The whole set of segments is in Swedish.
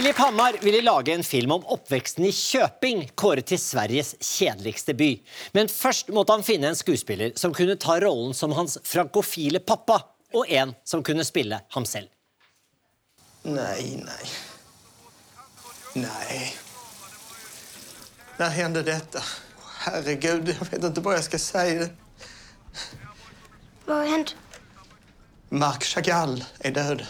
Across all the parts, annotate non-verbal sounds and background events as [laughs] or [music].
Filip Hammar ville lage en film om oppveksten i Köping, kåret til Sveriges kjedeligste by. Men først måtte han finne en skuespiller som kunne ta rollen som hans frankofile pappa, og en som kunne spille ham selv. Nej, nej. Nej. När hände detta? Herregud, jag vet inte vad jag ska säga. Vad har hänt? Marc Chagall är död.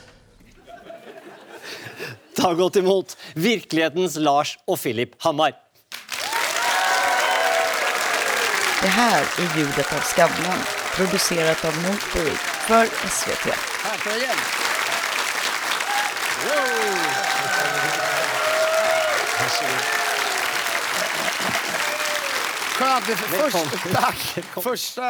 Ta godt imot virkelighetens Lars og Filip Hammar. Det här är ljudet av Skavlan, producerat av Notbury för SVT. Står jeg igjen. Skönt. Det- Först, Välkommen. tack. Första,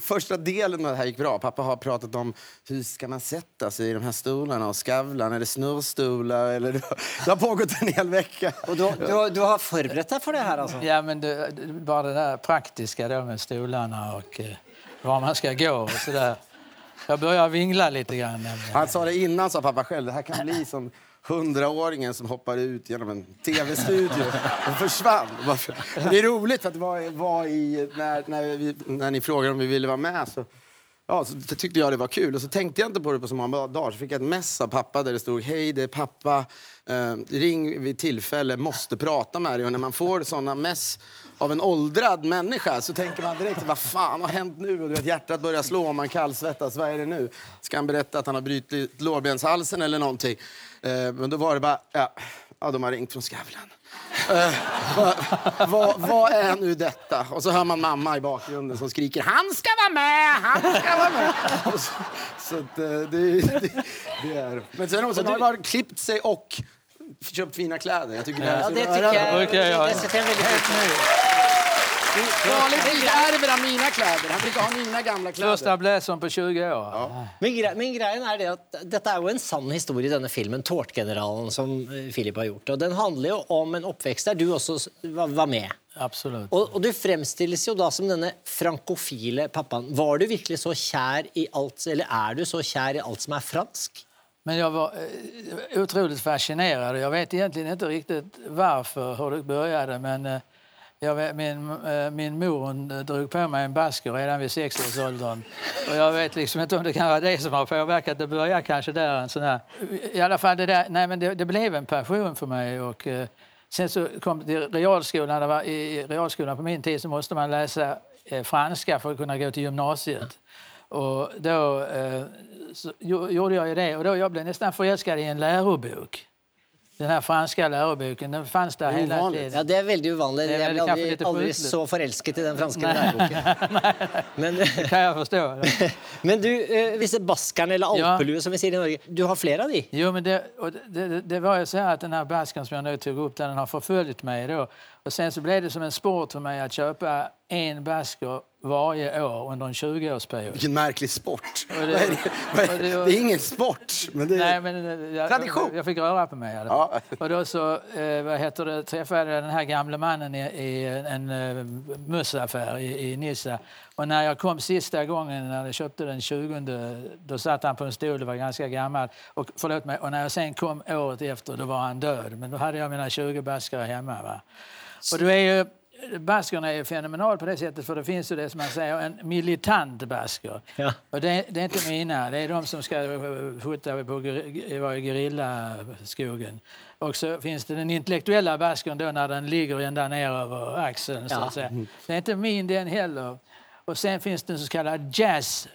första delen av det här gick bra. Pappa har pratat om hur ska man sätta sig i de här stolarna och Skavlan. Är det snurrstolar? Eller [laughs] det, har, pågått en hel vecka. Og du, du, har- du har forberedt deg for det her, altså? Ja, men det, det- bara det där praktiska då med stolarna och eh, var man ska gå och sådär. Jag börjar vingla lite grann. Han sa det innan, sa pappa själv. Det här kan bli som hundraåringen som hoppade ut genom en tv-studio och försvann. Varför? Det är roligt för att det var, var i, när, när, vi, när ni frågade om vi ville vara med så, ja, så tyckte jag det var kul. Och så tänkte jag inte på det på så många dagar. Så fick jag ett mess av pappa där det stod Hej, det är pappa. Eh, ring vid tillfälle, måste prata med dig. Och när man får såna mess av en åldrad människa så tänker man direkt vad fan har hänt nu? Och du vet, hjärtat börjar slå och man kallsvettas. Vad är det nu? Ska han berätta att han har brutit lårbenshalsen eller någonting? Eh, men då var det bara, ja, ja de har ringt från Skavlan. Eh, vad, vad, vad är nu detta? Och så hör man mamma i bakgrunden som skriker Han ska vara med! Han ska vara med! [laughs] Och så så att, eh, det, det, det är... Men sen, sen har han bara klippt sig och köpt fina kläder. Jag tycker det är Ja, så det tycker jag det veldig pris på. Vanligtvis ärver han mina kläder. Han brukar ha mina gamla kläder. Första blazern på 20 år. Men, gre men greien er det at dette er jo en sann historie, denne filmen, 'Tårtgeneralen', som eh, Philip har gjort. Og Den handler jo om en oppvekst der du s- var med. Absolut. Og, og du fremstilles jo da som denne frankofile pappaen. Var du virkelig så kjær i alt, eller er du så kjær i alt som er fransk? Men jag var eh, otroligt fascinerad. Jag vet egentligen inte riktigt varför, hur det började. Men eh, vet, min, eh, min mor hon eh, drog på mig en basker redan vid sexårsåldern. Och jag vet liksom inte om det kan vara det som har påverkat. Det börjar kanske där. En sån här, I alla fall det där, nej men det, det blev en passion för mig. Och, eh, sen så kom det till realskolan. Det var, I realskolan på min tid så måste man läsa eh, franska för att kunna gå till gymnasiet. Och då eh, så gjorde jag ju det. Och då jag blev nästan förälskad i en lärobok. Den här franska läroboken, den fanns där hela ovanligt. Ja, tiden. Uvanlig. Det er Jeg vel ble kanskje aldri, litt aldri pusselig. så forelsket i den franske læreboken. [laughs] Men, Det kan jag förstå. [laughs] men du, eh, disse baskerne, eller Ja. alpelue som vi sier i Norge, du har flere av de? Jo, men det, det, det, var ju så här att den här basken som jag nu tog upp, den har förföljt mig då. Och sen så blev det som en sport för mig att köpa en basker varje år under en 20-årsperiod. Vilken märklig sport. Det- det? Det? det- är ingen sport. Men det. Nej, men eh, jag, Tradition. Jag fick röra på mig. Ja. Och då så, eh, vad heter det, träffade jag den här gamle mannen i, i en eh, mussaffär i, i Nissa. Och när jag kom sista gången, när jag köpte den 20, då satt han på en stol och var ganska gammal. Och, förlåt mig, och när jag sen kom året efter, då var han död. Men då hade jag mina 20 baskar hemma. Va? Och då är ju, baskerna är fenomenal på det sättet, för det finns ju det som man säger, en militant basker. Ja. Och det, det är inte mina, det är de som ska skjuta på gerillaskogen. Och så finns det den intellektuella baskern då när den ligger ända ner över axeln. Så Ja. Det är inte min den heller. Och sen finns det en så kallad jazz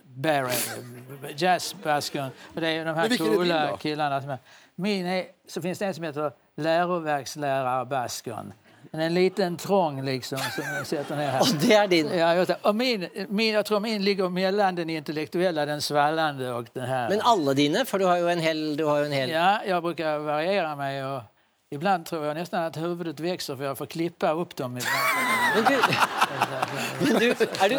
jazzbaskern. Och det är de här är coola killarna. Som är. Min är, så finns det en som heter läroverkslärarbaskern. Men En liten trång liksom som jag sätter ner här. Og det er din. Ja, det. och min, min, jag tror min ligger mellan den intellektuella, den svallande och den här. Men alle dine? For du har jo en hel, du har en hel Ja, jag brukar variera mig och ibland tror jag nästan att huvudet växer för jag får klippa upp dem ibland. Men du, men du, du, du, du,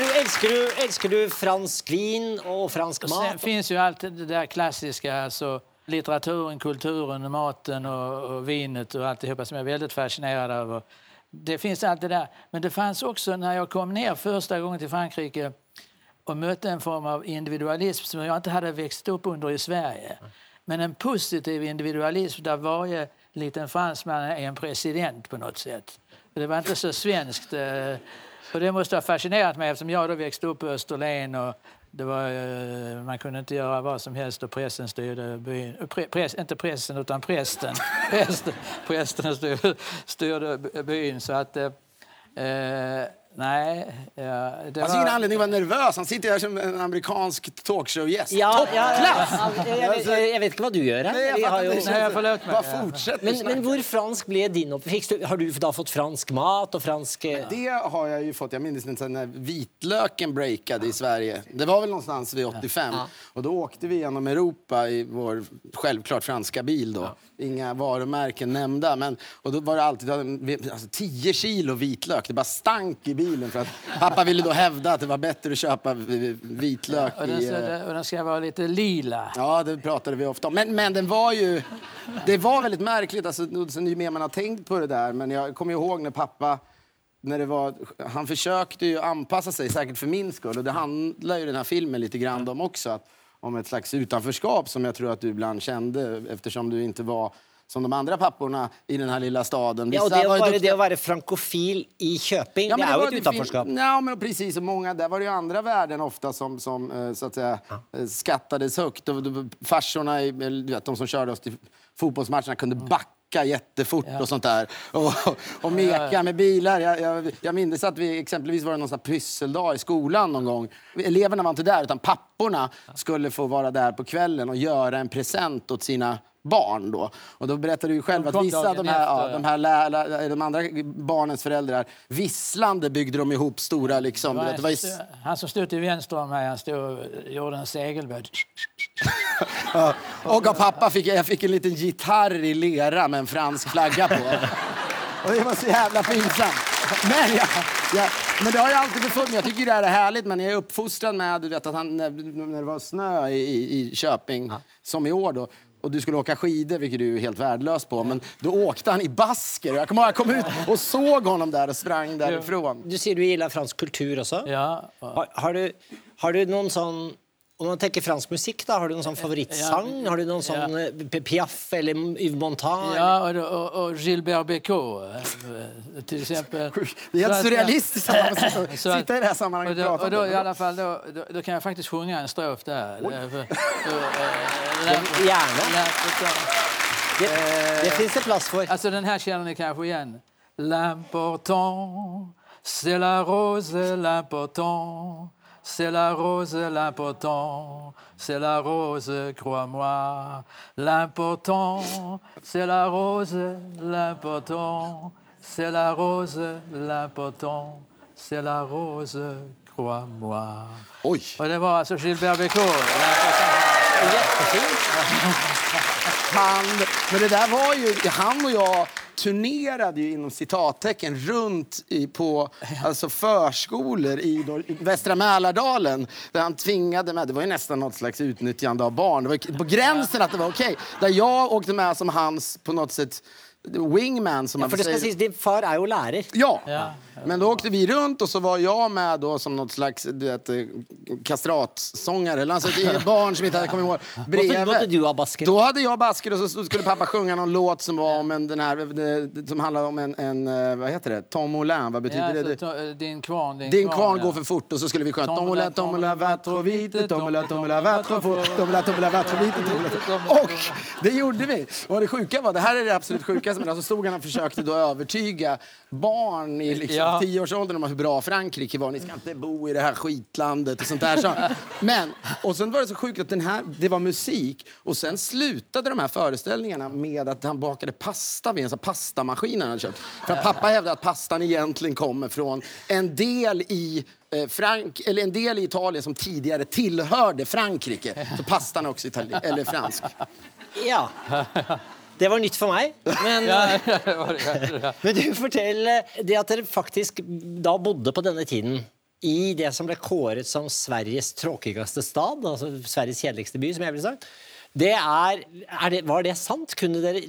du, elsker, du elsker du fransk vin og fransk Och sen mat? finns ju allt det där klassiska, alltså litteraturen, kulturen, maten och, och vinet och alltihopa som jag är väldigt fascinerad över. Det finns allt det där. Men det fanns också när jag kom ner första gången till Frankrike och mötte en form av individualism som jag inte hade växt upp under i Sverige. Men en positiv individualism där varje liten fransman är en president på något sätt. Det var inte så svenskt. Eh, och det måste ha fascinerat mig eftersom jag då växte upp på Österlen och det var, eh, man kunde inte göra vad som helst och pressen styrde byn. Eh, press, inte pressen utan prästen. [laughs] prästen, prästen styrde, styrde byn. Så att, eh, nej. Ja, det Han har ingen anledning att vara nervös. Han sitter här som en amerikansk talkshow-gäst. Ja, ja, Toppklass! ja, jeg, jeg, jeg, jeg vet ikke hva du gjør her. Nej, jag har inte. Förlåt mig. Bara fortsätt men, men hvor fransk ble din oppvekst? Har du da fått fransk mat og fransk eh, Det har jag ju fått. Jag minns inte när vitlöken breakade i Sverige. Det var väl någonstans vid 85. Och då åkte vi genom Europa i vår självklart franska bil då. Inga varumärken nämnda. Men, och då var det alltid alltså, 10 kilo vitlök. Det bara stank i bilen för att pappa ville då hävda att det var bättre att köpa vi- vitlök Och den, i... eh, och den ska vara lite lila. Ja, det pratade vi ofta om. Men, men den var ju... Det var väldigt märkligt, alltså, ju mer man har tänkt på det där. Men jag kommer ihåg när pappa... När det var, han försökte ju anpassa sig, säkert för min skull. Och det handlar ju den här filmen lite grann om också. Att, om ett slags utanförskap som jag tror att du ibland kände eftersom du inte var som de andra papporna i den här lilla staden. Ja, og Vissa det, var ju være, duktiga- det å være frankofil i Köping, Ja, det men er jo var- et fin- utenforskap. Ja, men precis. Och många, där var det ju andra värden ofta som, som eh, så att säga, eh, skattades högt. Och, och, farsorna, du vet, de som körde oss till fotbollsmatcherna kunde backa jättefort och sånt där. Och, och meka med bilar. Jag, jag, jag minns att vi exempelvis var det någon pysseldag i skolan någon gång. Eleverna var inte där, utan papporna skulle få vara där på kvällen och göra en present åt sina barn då. Och då berättade du själv att vissa de här, ja, de här lä, lä, de andra barnens föräldrar, visslande byggde de ihop stora liksom. Du vet, det var ju, Han som stod till vänster om mig, han stod och gjorde en segelbåt. [laughs] ja. och av pappa fick jag, fick en liten gitarr i lera med en fransk flagga på. [laughs] Och det var så jävla pinsamt. Men, jag, jag, men det har jag alltid befunnit Jag tycker det här är härligt, men jag är uppfostrad med du vet, att han, när, när det var snö i, i, i Köping, som i år då, och du skulle åka skidor, vilket du är helt värdelös på, men då åkte han i basker. Jag kommer ihåg, jag kom ut och såg honom där och sprang därifrån. Du sier du gillar fransk kultur også. Ja, och- Har, har, du, har du noen sånn Om man tenker fransk musikk, da, har du noen sånn favorittsang? Har du noen sånn eh, P- Piaf eller Yves Montand? ja och, då- och, och Gilbert Bécaud eh, till exempel. [laughs] Det är helt surrealistiskt att [laughs] att- sitta i det här sammanhanget och och då, och om då, i alla fall, då, då, då kan jag faktiskt sjunga en strof där. Eh, för- [laughs] Gärna. Det, det finns det plass for. Alltså den här känner ni kanske igen. L'important, c'est la rose, l'important. C'est la rose, l'important. C'est la rose, crois-moi. L'important, c'est la rose, l'important. C'est la rose, l'important. C'est la rose, crois-moi. Det var alltså Gilbert Bécaud. [laughs] Han, men det där var ju, han och jag turnerade ju inom citattecken runt i, på alltså förskolor i, då, i Västra Mälardalen. Där han tvingade med, det var ju nästan något slags utnyttjande av barn. Det var på gränsen att det var okej. Där jag åkte med som hans, på något sätt, wingman som man For det skal säger. sies, Din far er jo lærer. Ja. Ja. men då åkte vi runt och så var jag med då som något slags du vet, eh, kastratsångare. Eller alltså ett barn som inte hade kommit ihåg [laughs] Måtte, måtte du ha basker? då hade jag basker och så skulle pappa sjunga någon låt som var om en, den här, det- som handlade om en, en, eh, vad heter det, Tom Moulin, vad betyder Ja, det? alltså, din kvarn, din, Din kvarn ja. går för fort och så skulle vi sjunga Tom Moulin, Tom Moulin, va trop vite, Tom Moulin, Tom Moulin, va trop fort, Tom Moulin, Tom Moulin, va trop vite. Och det gjorde vi. Och det sjuka var, det här är det absolut sjukaste, men alltså stod han och försökte då övertyga barn i liksom Ja. tioårsåldern om hur bra Frankrike var. Ni ska inte bo i det här skitlandet och sånt där. Så. [laughs] Men, och sen var det så sjukt att den här, det var musik och sen slutade de här föreställningarna med att han bakade pasta vid en sån pastamaskin han hade köpt. För att pappa hävdade att pastan egentligen kommer från en del i eh, Frank, eller en del i Italien som tidigare tillhörde Frankrike. Så pastan är också itali- eller fransk. Ja. [laughs] Det var nytt for meg. Men, [laughs] men du, fortell eh, det at dere faktisk da bodde på denne tiden i det som ble kåret som Sveriges tråkigste stad, altså Sveriges kjedeligste by, som jeg ville sagt. Det er, er det, var det sant? Kunne dere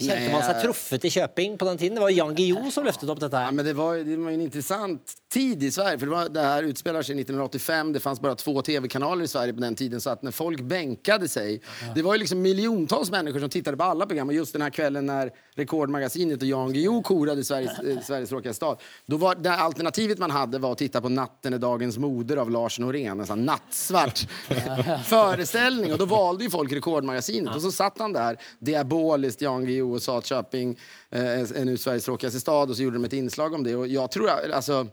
Nej, man jeg- truffet i Köping på den tiden? Det var Jan Guillou som løftet opp dette Ja, men det, var, det var en intressant tid i Sverige. För det, var, det här utspelar sig 1985. Det fanns bara två tv-kanaler i Sverige på den tiden. Så att när folk bänkade sig... Det var ju liksom miljontals människor som tittade på alla program. Och just den här kvällen när Rekordmagasinet och Jan Guillou korade Sveriges, eh, Sveriges tråkigaste stad. Då var det alternativet man hade var att titta på Natten är dagens moder av Lars Norén. En sån nattsvart [laughs] föreställning. Och då valde ju folk Rekordmagasinet. Och så satt han där diaboliskt, Jan Guillou, och sa att Köping eh, är nu Sveriges tråkigaste stad. Och så gjorde de ett inslag om det. Och jag tror, alltså,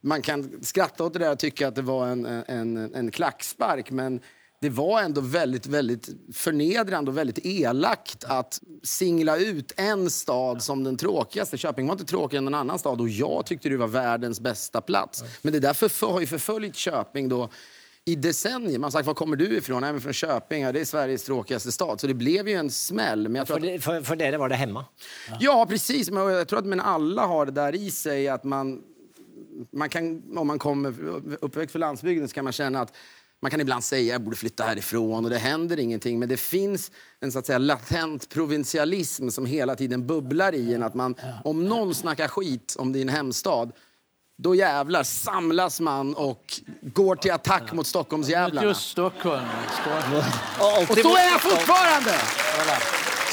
man kan skratta åt det där och tycka att det var en, en, en klackspark. Men det var ändå väldigt, väldigt förnedrande och väldigt elakt att singla ut en stad som den tråkigaste. Köping var inte tråkigare än någon annan stad och jag tyckte det var världens bästa plats. Men det där har ju förföljt Köping då i decennier. Man har sagt, var kommer du ifrån? Nej, men från Köping. Ja, det är Sveriges tråkigaste stad. Så det blev ju en smäll. Men jag tror For, att de, for, for dere var det hemma. Ja, precis. Men jag tror att men alla har det där i sig att man, man kan, om man kommer uppväxt på landsbygden så kan man känna att man kan ibland säga jag borde flytta härifrån och det händer ingenting. Men det finns en så att säga, latent provinsialism som hela tiden bubblar i en. Att man, om någon snackar skit om din hemstad då jävlar samlas man och går till attack mot Stockholmsjävlarna. Just Stockholm. Och så är jag fortfarande!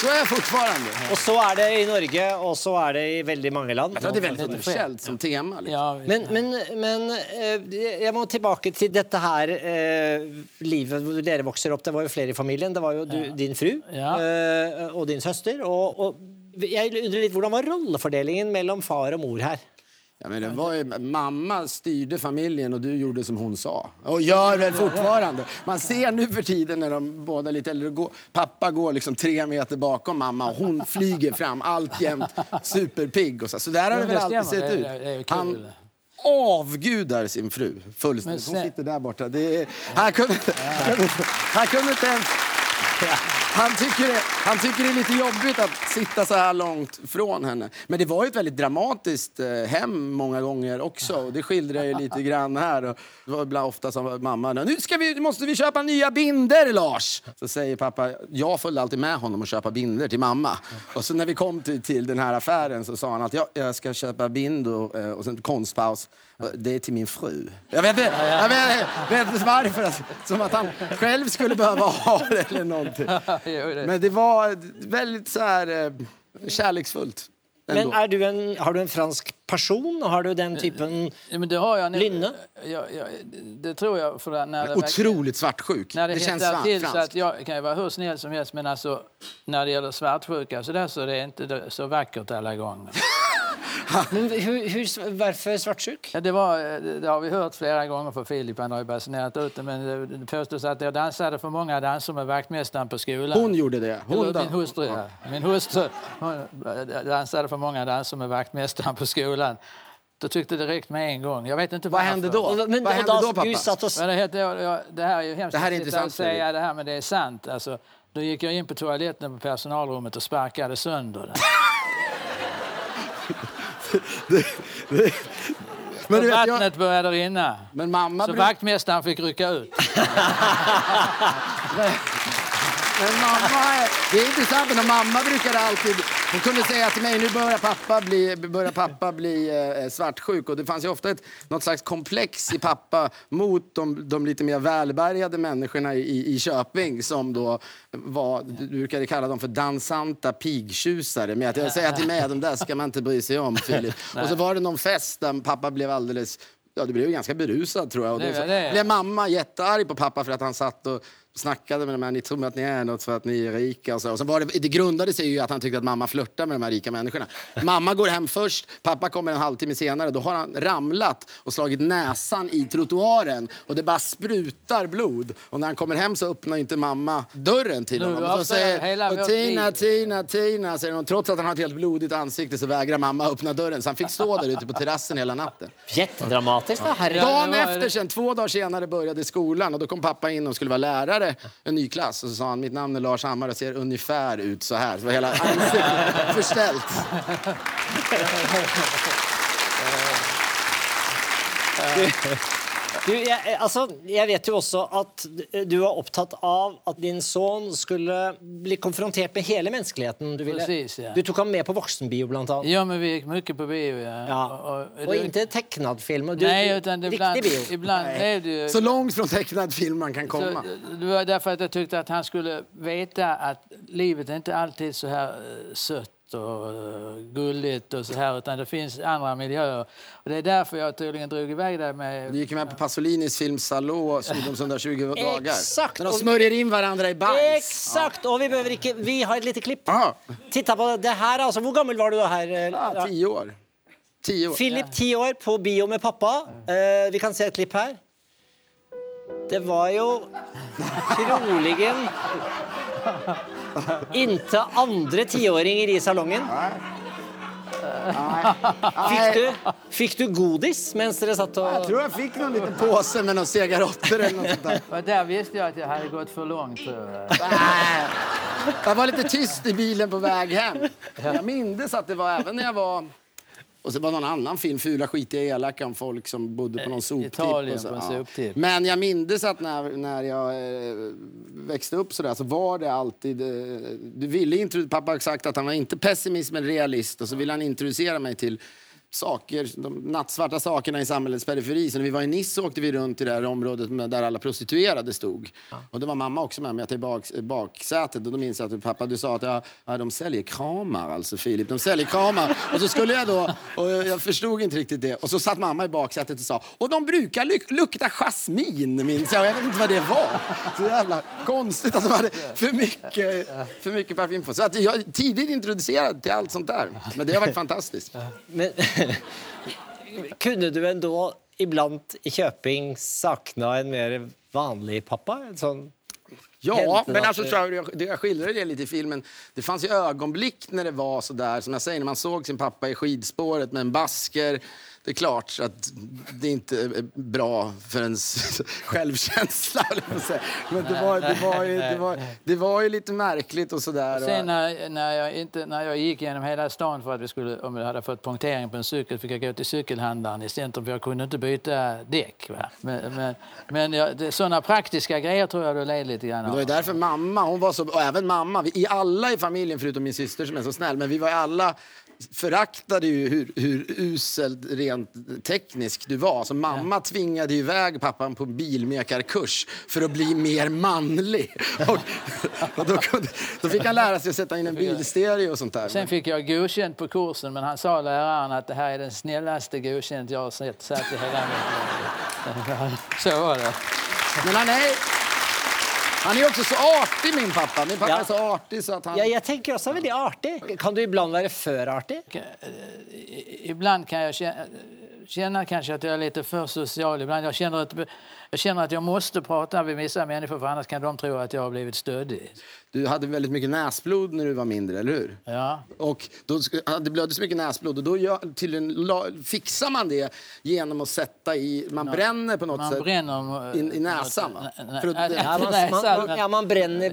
Så är jag fortfarande. og så er det i Norge, og så er det i veldig mange land. Jag tror det är väldigt universellt som tema. Liksom. Men, men, men eh, jeg må tilbake til dette her eh, livet hvor dere vokser opp. Det var jo flere i familien. Det var jo du, din fru Ja. eh, din søster. Og, og jeg undrer litt, Hvordan var rollefordelingen mellom far og mor her? Ja, men det var ju, mamma styrde familjen och du gjorde som hon sa. Och gör väl fortfarande. Man ser nu för tiden när de båda lite äldre. Går, pappa går liksom tre meter bakom mamma och hon flyger fram alltjämt superpigg. Och så. så där har det väl alltid sett ut. Han avgudar sin fru fullständigt. Hon sitter där borta. Det är, han, kunde, han kunde inte ens... Han tycker, det, han tycker det är lite jobbigt att sitta så här långt från henne. Men det var ju ett väldigt dramatiskt eh, hem många gånger också. Och det skildrar jag ju lite grann här. Och det var ibland ofta som mamma, nu ska vi, måste vi köpa nya binder Lars. Så säger pappa, jag följde alltid med honom och köpa binder till mamma. Och så när vi kom till, till den här affären så sa han att ja, jag ska köpa binder eh, och sen konstpaus. Det är till min fru. Jag vet inte, jag vet, vet inte varför. Som att han själv skulle behöva ha det eller någonting. Det- Men det var väldigt så här eh, kärleksfullt. Men ändå. er du en, Har du en fransk person? Har du den typen Ja, men det har jag. Lynne? Ja, ja, det tror jag. För när det Otroligt svartsjuk. När det, det känns hettar till franskt. så att jag kan ju vara hur snäll som helst men alltså när det gäller svartsjuka så, där, så det är inte det- så vackert alla gånger. [laughs] Men hur, hur, Varför svartsjuk? Ja, det, var, det det har vi hört flera gånger för Filip, han har ju basunerat ut det. Men det- det påstås att jag dansade för många danser med vaktmästaren på skolan. Hon gjorde det. Hon Eller min hustru, ja. Min hustru hon dansade för många danser med vaktmästaren på skolan. Då tyckte det räckte med en gång. Jag vet inte Vad hände då? Men, Vad hände då, pappa? og Men det, det här är ju hemskt Det här är att inte sitta och sant, säga det här, men det är sant. Alltså, då gick jag in på toaletten på personalrummet och sparkade sönder den. [laughs] Men, du vet, jag, Vattnet började rinna. men mamma Så bruk- vaktmästaren fick rycka ut. [laughs] Men mamma, är- det är intressant, men mamma brukade alltid... Hon kunde säga till mig, nu börjar pappa bli, börjar pappa bli eh, svartsjuk. Och det fanns ju ofta ett, något slags komplex i pappa mot de, de lite mer välbärgade människorna i, i Köping som då var, du brukade kalla dem för dansanta pigtjusare. Med att jag säger till mig, de där ska man inte bry sig om, Filip. [laughs] Och så var det någon fest där pappa blev alldeles Ja, det blev ju ganska berusad tror jag. Och då blev mamma jättearg på pappa för att han satt och snackade med de här, ni tror att ni är något för att ni är rika och så. Och så var det, det grundade sig ju att han tyckte att mamma flörtar med de här rika människorna. Mamma går hem först, pappa kommer en halvtimme senare. Då har han ramlat och slagit näsan i trottoaren och det bara sprutar blod. Och när han kommer hem så öppnar inte mamma dörren till honom. Och så säger och Tina, liv." Tina, Tina, säger hon. Trots att han har ett helt blodigt ansikte så vägrar mamma öppna dörren. Så han fick stå där ute på terrassen hela natten. Jättedramatisk, da. Herregud. Ja, Dagen efter, sen, två dagar senare, började skolan och då kom pappa in och skulle vara lärare, en ny klass. Och så sa han, mitt namn är Lars Hammar och ser ungefär ut så här. Så var hela ansiktet [laughs] förställt. [laughs] Du, jeg, altså, jeg vet jo også at du var opptatt av at din son skulle bli konfrontert med hele menneskeligheten. Du, ville, Precis, ja. du tok ham med på voksenbio, blant annet. Ja, men vi gick mycket på bio. Ja. Ja. Och- Och inte tecknad film. och Du, Nej, utan det ibland, riktig bio. ibland det ju... Så långt från tecknad film man kan Så, komma. det var därför att jag tyckte att han skulle veta att livet är inte alltid så här eh, och eh, gulligt och så här utan det finns andra miljöer. Och det är därför jag tydligen drog iväg det Du med... gick med på Pasolinis film Salå, Sodoms 120 dagar. Exakt. När de Och- smörjer in varandra i bajs. Exakt! Og vi behøver ikke Vi har et lite klipp. Ja. Titta på det her, altså. Hvor gammel var du her? eh, Ja, tio år. Tio år. Filip, ti år, på bio med pappa. Eh, vi kan se et klipp her. Det var jo [laughs] troligen inte andre tiåringer i salongen. Fikk du, fikk du godis mens dere satt Jag og tror jag fick någon liten påse med några cigaretter eller något sånt där. Och där visste jag att jag hade gått för långt. jag. Nej. Jag var lite tyst i bilen på väg hem. Jag mindes att det var även när jag var... Och så var någon annan film, Fula, skitiga, elaka, om folk som bodde på någon soptipp. Italien och så. på en soptipp. Men jag mindes att när, när jag eh, växte upp så där så var det alltid... Eh, du ville intro- pappa har sagt att han var inte pessimist men realist och så ville han introducera mig till saker, de nattsvarta sakerna i samhällets periferi. Så när vi var i Nice åkte vi runt i det här området där alla prostituerade stod. Och det var mamma också med mig till bak, baksätet. Och då minns jag att pappa du sa att ja, ja, de säljer kramar alltså Filip. De säljer kramar. och så skulle jag då, och jag förstod inte riktigt det. Och så satt mamma i baksätet och sa och de brukar luk- lukta jasmin minns jag. Jag vet inte vad det var. Så jävla konstigt att de hade för mycket, för mycket parfym på. Så att jag är tidigt introducerad till allt sånt där. Men det har varit fantastiskt. Men [laughs] kunne du ändå iblant i Köping sakna en mer vanlig pappa? En sånn Ja, men alltså, tror jag, jag skildrade det lite i filmen. Det fanns ju ögonblick när det var så där, som jag säger, när man såg sin pappa i skidspåret med en basker. Det är klart att det inte är bra för ens [laughs] självkänsla. Men det var, det, var ju, det, var, det var ju lite märkligt och sådär. Sen när, när, jag inte, när jag gick genom hela stan för att vi skulle, om jag hade fått punktering på en cykel fick jag gå till cykelhandlaren i centrum för jag kunde inte byta däck. Va? Men, men, men jag, sådana praktiska grejer tror jag du led lite grann Det var av. därför mamma, hon var så, och även mamma, vi, i alla i familjen förutom min syster som är så snäll, men vi var alla föraktade ju hur, hur uselt rent tekniskt du var. Så mamma tvingade ju iväg pappan på bilmekarkurs för att bli mer manlig. Och, och då, kunde, då fick han lära sig att sätta in en bilstereo och sånt där. Sen fick jag godkänt på kursen men han sa läraren att det här är den snällaste godkänt jag har sett, sett i hela mitt liv. [laughs] Så var det. Men han är, han är också så artig min pappa. Min pappa Ja. är så artig så att han... Ja, jeg tenker også veldig artig. Kan du iblant være for artig? I- Ibland kan jag känna, känna kanske att jag är lite för social. Ibland jag känner, att, jag känner att jag måste prata med vissa människor för annars kan de tro att jag har blivit stöddig. Du hade väldigt mycket näsblod när du var mindre, eller hur? Ja. Och då, det blödde så mycket näsblod och då gör, tydligen, la, fixar man det genom att sätta i... Man bränner på något Man sätt. bränner... In- i näsan, va? Nä- nä- För att- nä- Ja, man, näsan, man, ja, man bränner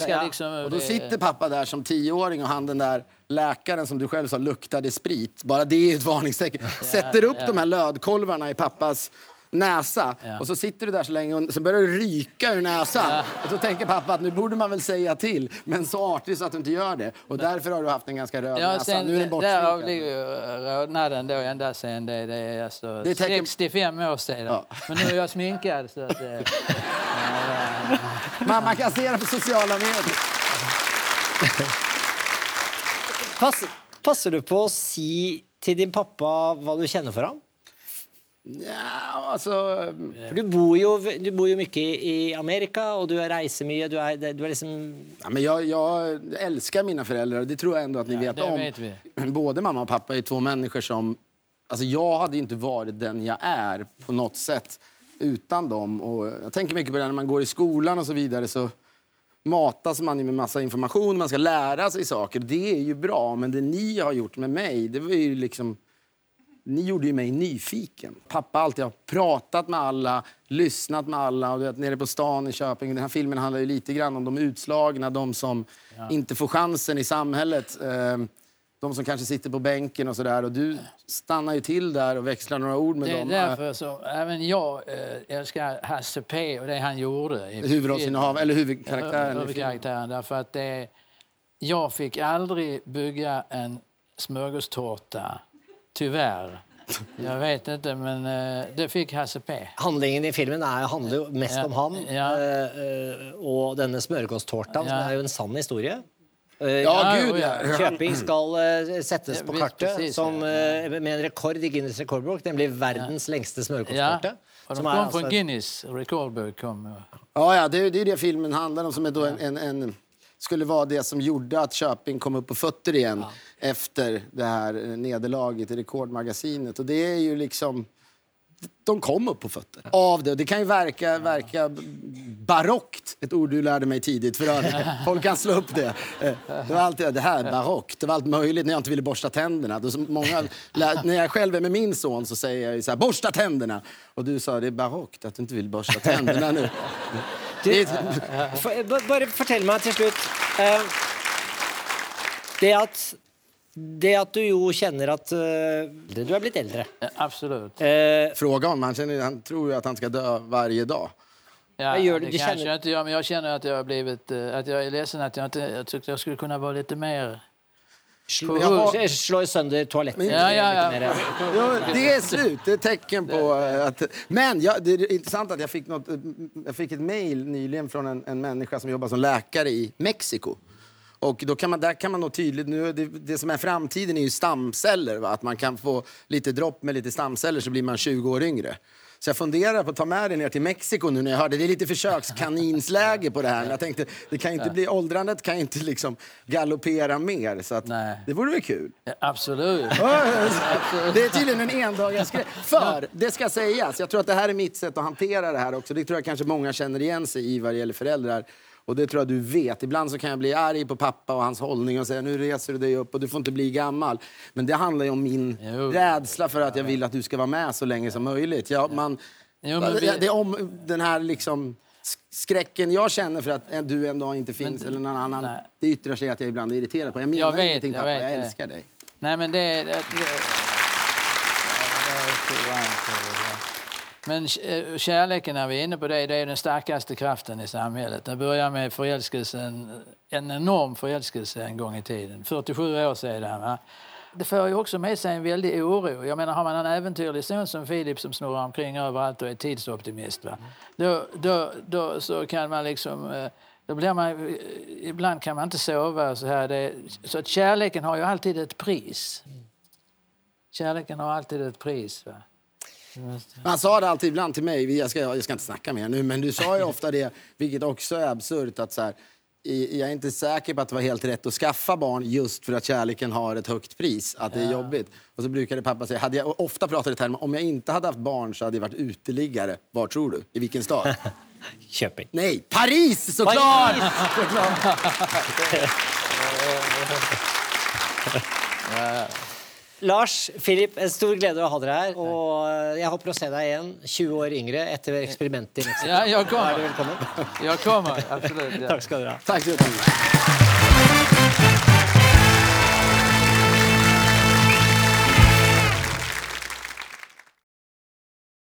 ska Ja. liksom... Och då sitter pappa där som tioåring och han den där läkaren som du själv sa luktade sprit. Bara det är ett varningstecken. Sätter upp de här lödkolvarna i pappas näsa Ja. och så sitter du där så länge och så börjar det ryka ur näsan. Och så tänker pappa att nu borde man väl säga till, men så artig så att du inte gör det. Och därför har du haft en ganska röd Ja, näsa. sen, Nu är den därav ligger rodnaden då ända sen det, det är alltså Det är tecken- 65 år sedan. Ja. Men nu är jag sminkad så att... eh, [laughs] Mamma kan se det på sociala medier. Pass, passer du på å si til din pappa hva du kjenner for ham? Ja, alltså... For du bor jo, du bor jo mye i, Amerika, og du reiser mye. Du er, du er liksom Ja, men jag, jag älskar mina föräldrar och det tror jag ändå att ni vet det om. vet. Både mamma och pappa är två människor som... Alltså jag hade ju inte varit den jag är på något sätt utan dem. Och jag tänker mycket på det när man går i skolan och så vidare så matas man ju med massa information, man ska lära sig saker. Det är ju bra, men det ni har gjort med mig, det var ju liksom... Ni gjorde ju mig nyfiken. Pappa alltid har pratat med alla, lyssnat med alla. Och du vet, nere på stan i Köping, den här filmen handlar ju lite grann om de utslagna, de som inte får chansen i samhället. Eh, de som kanske sitter på bänken och sådär. Och du stannar ju till där och växlar några ord med Det är dem. därför som även jag eh, älskar Hasse P och det han gjorde. i Huvudrollsinnehav, eller huvudkaraktären. Huvudkaraktären. Därför att det, jag fick aldrig bygga en smörgåstårta, tyvärr. Jag vet inte, men eh, det fick Hasse P. Handlingen i filmen handler jo mest Ja, om han ja. eh, eh, og denne smørgåstårtaen, som Ja. er jo en sann historie. Eh, Ja, Ja, gud ja. ja. Köping skal eh, settes Ja, på kartet precis, som, ja. eh, med en rekord i Guinness rekordbok, nemlig verdens Ja. smørgåstårte. Och de som kom er från Guinness rekordbok. Kom. Ja, ja det, det är det filmen handlar om. Som är då en, en, en, skulle vara det som gjorde att Köping kom upp på fötter igen efter det här eh, nederlaget i Rekordmagasinet. Och det är ju liksom... De kom upp på fötter av det. Det kan ju verka, verka barockt, ett ord du lärde mig tidigt. För att [laughs] folk kan slå upp det. Eh, Det var alltid det här, barockt. Det var allt möjligt när jag inte ville borsta tänderna. Många, när jag själv är med min son så säger jag så här, borsta tänderna. Och du sa, det är barockt att du inte vill borsta tänderna nu. [laughs] Ba- bare fortell meg til slutt eh, det, at, det at du jo kjenner at eh, Du er blitt eldre. Ja, absolut. Eh, Fråga honom. Han, känner, han tror ju att han ska dö varje dag. Ja, gör du? det Du kanske känner- jag inte gör, men jag känner att jag har blivit... eh, Att jag är ledsen att jag inte... Jag tyckte jag skulle kunna vara lite mer... slå, slå sönder toalettet. Ja, ja, ja. Det är slut. Det är ett tecken på eh, att... Men ja, det är intressant att jag fick, något, jag fick ett mejl nyligen från en, en människa som jobbar som läkare i Mexiko. Och då kan man, där kan man nog tydligt... Nu, det, det som är framtiden är ju stamceller. Va? Att man kan få lite dropp med lite stamceller så blir man 20 år yngre. Så jag funderar på att ta med det ner till Mexiko nu när jag hörde det är lite försökskaninsläge på det här. Men jag tänkte, det kan inte bli, åldrandet kan inte liksom galoppera mer. Så att, Nej. det vore väl kul. Absolut. Det är tydligen en endagarsgrej. För, det ska sägas, jag tror att det här är mitt sätt att hantera det här också. Det tror jag kanske många känner igen sig i vad det gäller föräldrar. Och det tror jag du vet. Ibland så kan jag bli arg på pappa och hans hållning och säga nu reser du dig upp och du får inte bli gammal. Men det handlar ju om min Jo. rädsla för att jag vill att du ska vara med så länge som möjligt. Ja, man, Jo, men vi- Det är om den här liksom sk- skräcken jag känner för att du en dag inte finns eller någon annan. nej. Det yttrar sig att jag ibland är irriterad på. Jag menar Jag vet, ingenting jag pappa, jag, det. älskar dig. Nej, men det... det, det, det men eh, kärleken, när vi är inne på det, det är den starkaste kraften i samhället. Det börjar med förälskelsen, en enorm förälskelse en gång i tiden, 47 år sedan. Va? Det för ju också med sig en väldig oro. Jag menar, har man en äventyrlig son som Filip som snurrar omkring överallt och är tidsoptimist, va? Då, då, då så kan man liksom... Eh, då blir man, eh, ibland kan man inte sova. Så, här. Det, så att kärleken har ju alltid ett pris. Kärleken har alltid ett pris. Va? Han sa det alltid ibland till mig, jag ska, jag ska inte snacka mer nu, men du sa ju ofta det, vilket också är absurt, att så här, jag är inte säker på att det var helt rätt att skaffa barn just för att kärleken har ett högt pris, att det är jobbigt. Och så brukade pappa säga, hade jag, ofta pratade i termer, om jag inte hade haft barn så hade jag varit uteliggare. Var tror du? I vilken stad? [laughs] Köping. Nej, Paris såklart! [laughs] såklart. [laughs] Lars, Filip, en stor glede å ha dere her. Og eh, jeg håper å se deg igjen 20 år yngre etter eksperimentet i Mexico. Ja, du kommer. velkommen. Jag kommer, absolut. Ja. Takk skal dere ha. Tack så mycket.